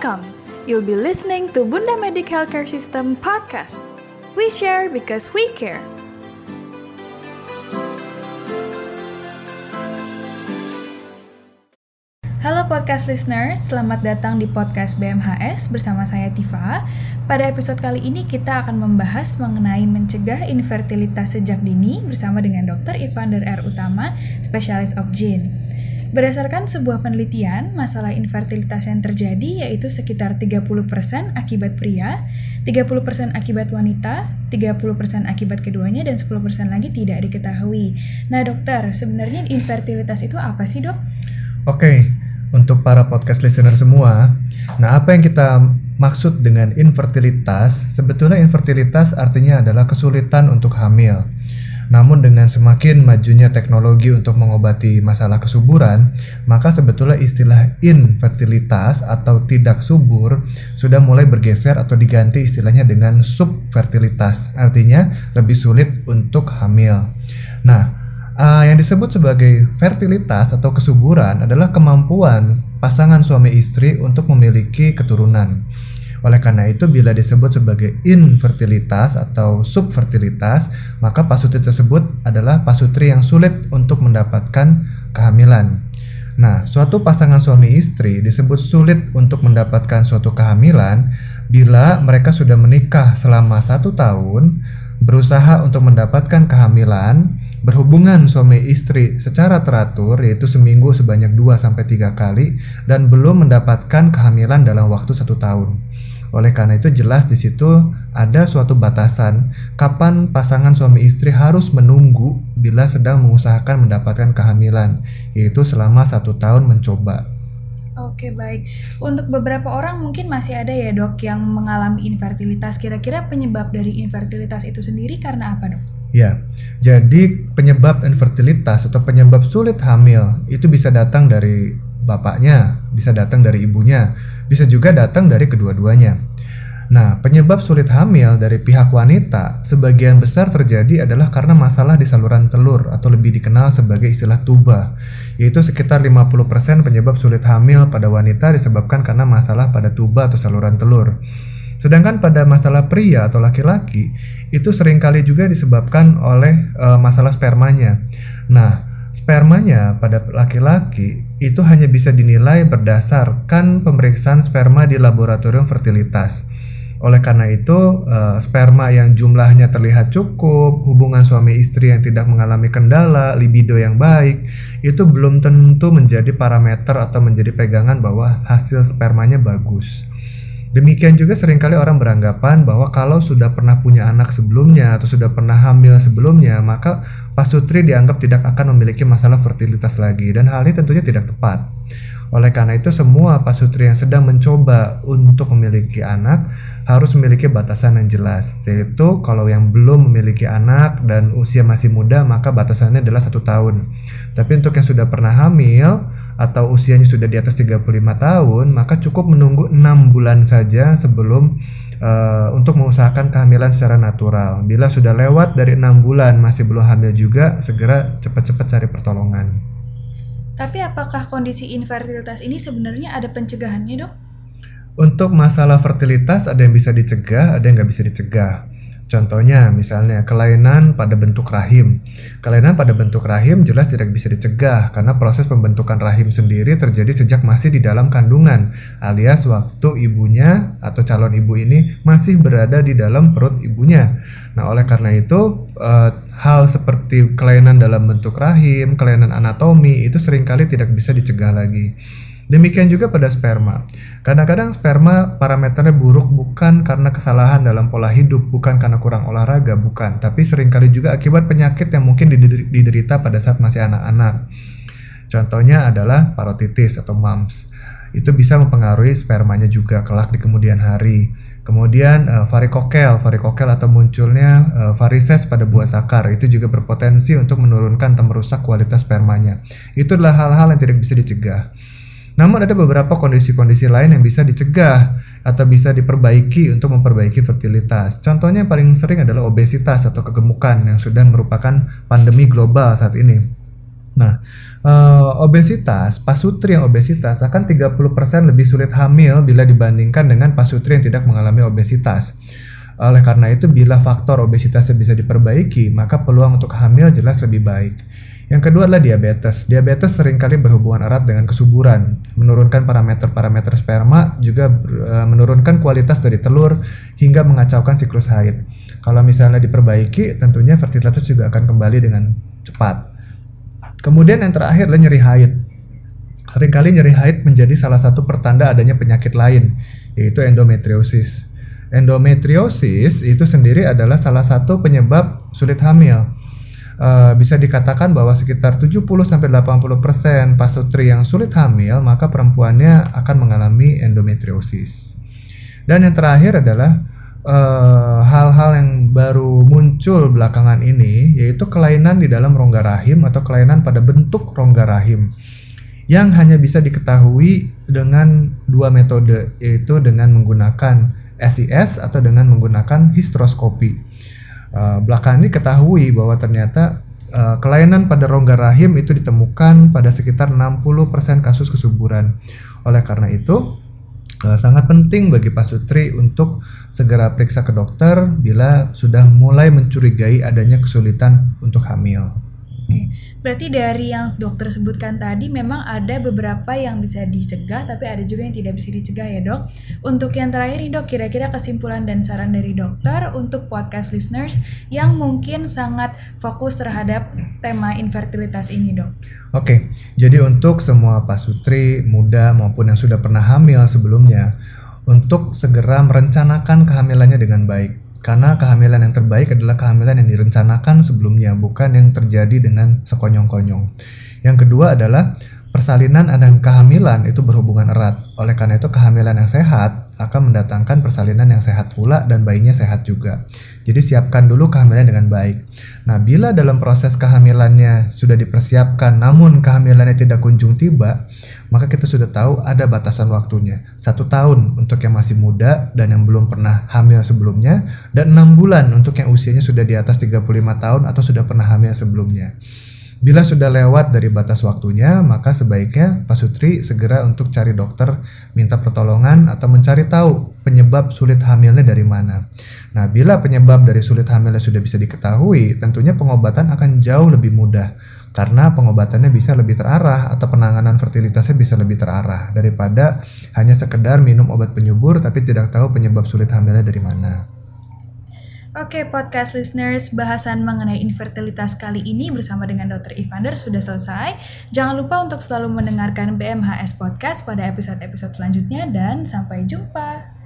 Welcome. You'll be listening to Bunda Medic Healthcare System podcast. We share because we care. Halo podcast listeners, selamat datang di podcast BMHS bersama saya Tifa. Pada episode kali ini kita akan membahas mengenai mencegah infertilitas sejak dini bersama dengan Dr. Ivander R. Utama, spesialis of gene. Berdasarkan sebuah penelitian, masalah infertilitas yang terjadi yaitu sekitar 30% akibat pria, 30% akibat wanita, 30% akibat keduanya, dan 10% lagi tidak diketahui. Nah dokter, sebenarnya infertilitas itu apa sih dok? Oke, untuk para podcast listener semua, nah apa yang kita maksud dengan infertilitas? Sebetulnya infertilitas artinya adalah kesulitan untuk hamil. Namun dengan semakin majunya teknologi untuk mengobati masalah kesuburan, maka sebetulnya istilah infertilitas atau tidak subur sudah mulai bergeser atau diganti istilahnya dengan subfertilitas. Artinya lebih sulit untuk hamil. Nah, Uh, yang disebut sebagai fertilitas atau kesuburan adalah kemampuan pasangan suami istri untuk memiliki keturunan. Oleh karena itu, bila disebut sebagai infertilitas atau subfertilitas, maka pasutri tersebut adalah pasutri yang sulit untuk mendapatkan kehamilan. Nah, suatu pasangan suami istri disebut sulit untuk mendapatkan suatu kehamilan bila mereka sudah menikah selama satu tahun, berusaha untuk mendapatkan kehamilan, berhubungan suami istri secara teratur yaitu seminggu sebanyak 2-3 kali dan belum mendapatkan kehamilan dalam waktu satu tahun. Oleh karena itu jelas di situ ada suatu batasan kapan pasangan suami istri harus menunggu bila sedang mengusahakan mendapatkan kehamilan, yaitu selama satu tahun mencoba. Oke baik. Untuk beberapa orang mungkin masih ada ya dok yang mengalami infertilitas. Kira-kira penyebab dari infertilitas itu sendiri karena apa dok? Ya, jadi penyebab infertilitas atau penyebab sulit hamil itu bisa datang dari bapaknya, bisa datang dari ibunya, bisa juga datang dari kedua-duanya. Nah, penyebab sulit hamil dari pihak wanita sebagian besar terjadi adalah karena masalah di saluran telur atau lebih dikenal sebagai istilah tuba, yaitu sekitar 50% penyebab sulit hamil pada wanita disebabkan karena masalah pada tuba atau saluran telur. Sedangkan pada masalah pria atau laki-laki itu sering kali juga disebabkan oleh e, masalah spermanya. Nah, spermanya pada laki-laki itu hanya bisa dinilai berdasarkan pemeriksaan sperma di laboratorium fertilitas. Oleh karena itu, uh, sperma yang jumlahnya terlihat cukup, hubungan suami istri yang tidak mengalami kendala, libido yang baik, itu belum tentu menjadi parameter atau menjadi pegangan bahwa hasil spermanya bagus. Demikian juga sering kali orang beranggapan bahwa kalau sudah pernah punya anak sebelumnya atau sudah pernah hamil sebelumnya, maka pasutri dianggap tidak akan memiliki masalah fertilitas lagi dan hal ini tentunya tidak tepat. Oleh karena itu semua pasutri yang sedang mencoba untuk memiliki anak harus memiliki batasan yang jelas yaitu kalau yang belum memiliki anak dan usia masih muda maka batasannya adalah satu tahun. Tapi untuk yang sudah pernah hamil atau usianya sudah di atas 35 tahun maka cukup menunggu enam bulan saja sebelum uh, untuk mengusahakan kehamilan secara natural. Bila sudah lewat dari enam bulan masih belum hamil juga segera cepat-cepat cari pertolongan. Tapi apakah kondisi infertilitas ini sebenarnya ada pencegahannya dok? Untuk masalah fertilitas ada yang bisa dicegah, ada yang nggak bisa dicegah. Contohnya misalnya kelainan pada bentuk rahim. Kelainan pada bentuk rahim jelas tidak bisa dicegah karena proses pembentukan rahim sendiri terjadi sejak masih di dalam kandungan alias waktu ibunya atau calon ibu ini masih berada di dalam perut ibunya. Nah, oleh karena itu uh, hal seperti kelainan dalam bentuk rahim, kelainan anatomi itu sering kali tidak bisa dicegah lagi. Demikian juga pada sperma. Kadang-kadang sperma parameternya buruk bukan karena kesalahan dalam pola hidup, bukan karena kurang olahraga, bukan. Tapi sering kali juga akibat penyakit yang mungkin diderita pada saat masih anak-anak. Contohnya adalah parotitis atau mumps. Itu bisa mempengaruhi spermanya juga kelak di kemudian hari. Kemudian uh, varikokel, varikokel atau munculnya uh, varises pada buah sakar itu juga berpotensi untuk menurunkan atau merusak kualitas spermanya. Itu adalah hal-hal yang tidak bisa dicegah. Namun ada beberapa kondisi-kondisi lain yang bisa dicegah atau bisa diperbaiki untuk memperbaiki fertilitas. Contohnya yang paling sering adalah obesitas atau kegemukan yang sudah merupakan pandemi global saat ini. Nah, uh, obesitas, pasutri yang obesitas akan 30% lebih sulit hamil bila dibandingkan dengan pasutri yang tidak mengalami obesitas. Oleh karena itu, bila faktor obesitasnya bisa diperbaiki, maka peluang untuk hamil jelas lebih baik. Yang kedua adalah diabetes. Diabetes sering kali berhubungan erat dengan kesuburan, menurunkan parameter-parameter sperma, juga uh, menurunkan kualitas dari telur hingga mengacaukan siklus haid. Kalau misalnya diperbaiki, tentunya fertilitas juga akan kembali dengan cepat. Kemudian yang terakhir adalah nyeri haid. Seringkali nyeri haid menjadi salah satu pertanda adanya penyakit lain, yaitu endometriosis. Endometriosis itu sendiri adalah salah satu penyebab sulit hamil. Uh, bisa dikatakan bahwa sekitar 70-80% pasutri yang sulit hamil, maka perempuannya akan mengalami endometriosis. Dan yang terakhir adalah Eh, hal-hal uh, yang baru muncul belakangan ini yaitu kelainan di dalam rongga rahim atau kelainan pada bentuk rongga rahim yang hanya bisa diketahui dengan dua metode yaitu dengan menggunakan SIS atau dengan menggunakan histroskopi. Uh, belakangan ini ketahui bahwa ternyata uh, kelainan pada rongga rahim itu ditemukan pada sekitar 60% kasus kesuburan. Oleh karena itu, uh, sangat penting bagi Pak Sutri untuk segera periksa ke dokter bila sudah mulai mencurigai adanya kesulitan untuk hamil. Oke, berarti dari yang dokter sebutkan tadi memang ada beberapa yang bisa dicegah, tapi ada juga yang tidak bisa dicegah ya dok. Untuk yang terakhir nih dok, kira-kira kesimpulan dan saran dari dokter untuk podcast listeners yang mungkin sangat fokus terhadap tema infertilitas ini dok. Oke, jadi untuk semua pasutri muda maupun yang sudah pernah hamil sebelumnya, untuk segera merencanakan kehamilannya dengan baik karena kehamilan yang terbaik adalah kehamilan yang direncanakan sebelumnya, bukan yang terjadi dengan sekonyong-konyong. Yang kedua adalah persalinan dan kehamilan itu berhubungan erat. Oleh karena itu kehamilan yang sehat akan mendatangkan persalinan yang sehat pula dan bayinya sehat juga. Jadi siapkan dulu kehamilan dengan baik. Nah, bila dalam proses kehamilannya sudah dipersiapkan namun kehamilannya tidak kunjung tiba, maka kita sudah tahu ada batasan waktunya. Satu tahun untuk yang masih muda dan yang belum pernah hamil sebelumnya, dan enam bulan untuk yang usianya sudah di atas 35 tahun atau sudah pernah hamil sebelumnya. Bila sudah lewat dari batas waktunya, maka sebaiknya Pak Sutri segera untuk cari dokter, minta pertolongan atau mencari tahu penyebab sulit hamilnya dari mana. Nah, bila penyebab dari sulit hamilnya sudah bisa diketahui, tentunya pengobatan akan jauh lebih mudah karena pengobatannya bisa lebih terarah atau penanganan fertilitasnya bisa lebih terarah daripada hanya sekedar minum obat penyubur tapi tidak tahu penyebab sulit hamilnya dari mana. Oke, podcast listeners, bahasan mengenai infertilitas kali ini bersama dengan Dr. Ivander sudah selesai. Jangan lupa untuk selalu mendengarkan BMHS Podcast pada episode-episode selanjutnya dan sampai jumpa.